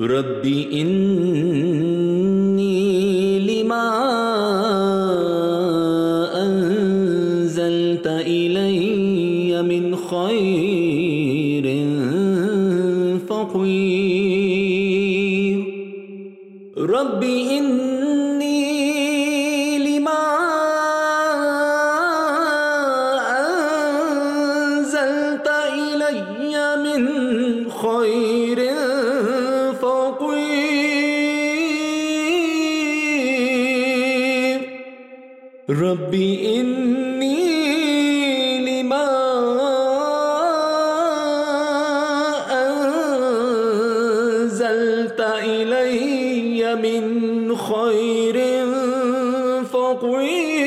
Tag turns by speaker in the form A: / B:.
A: رب إني لما أنزلت إلي من خير فقير. رب إني لما أنزلت إلي من خير رب إني لما أنزلت إلي من خير فقير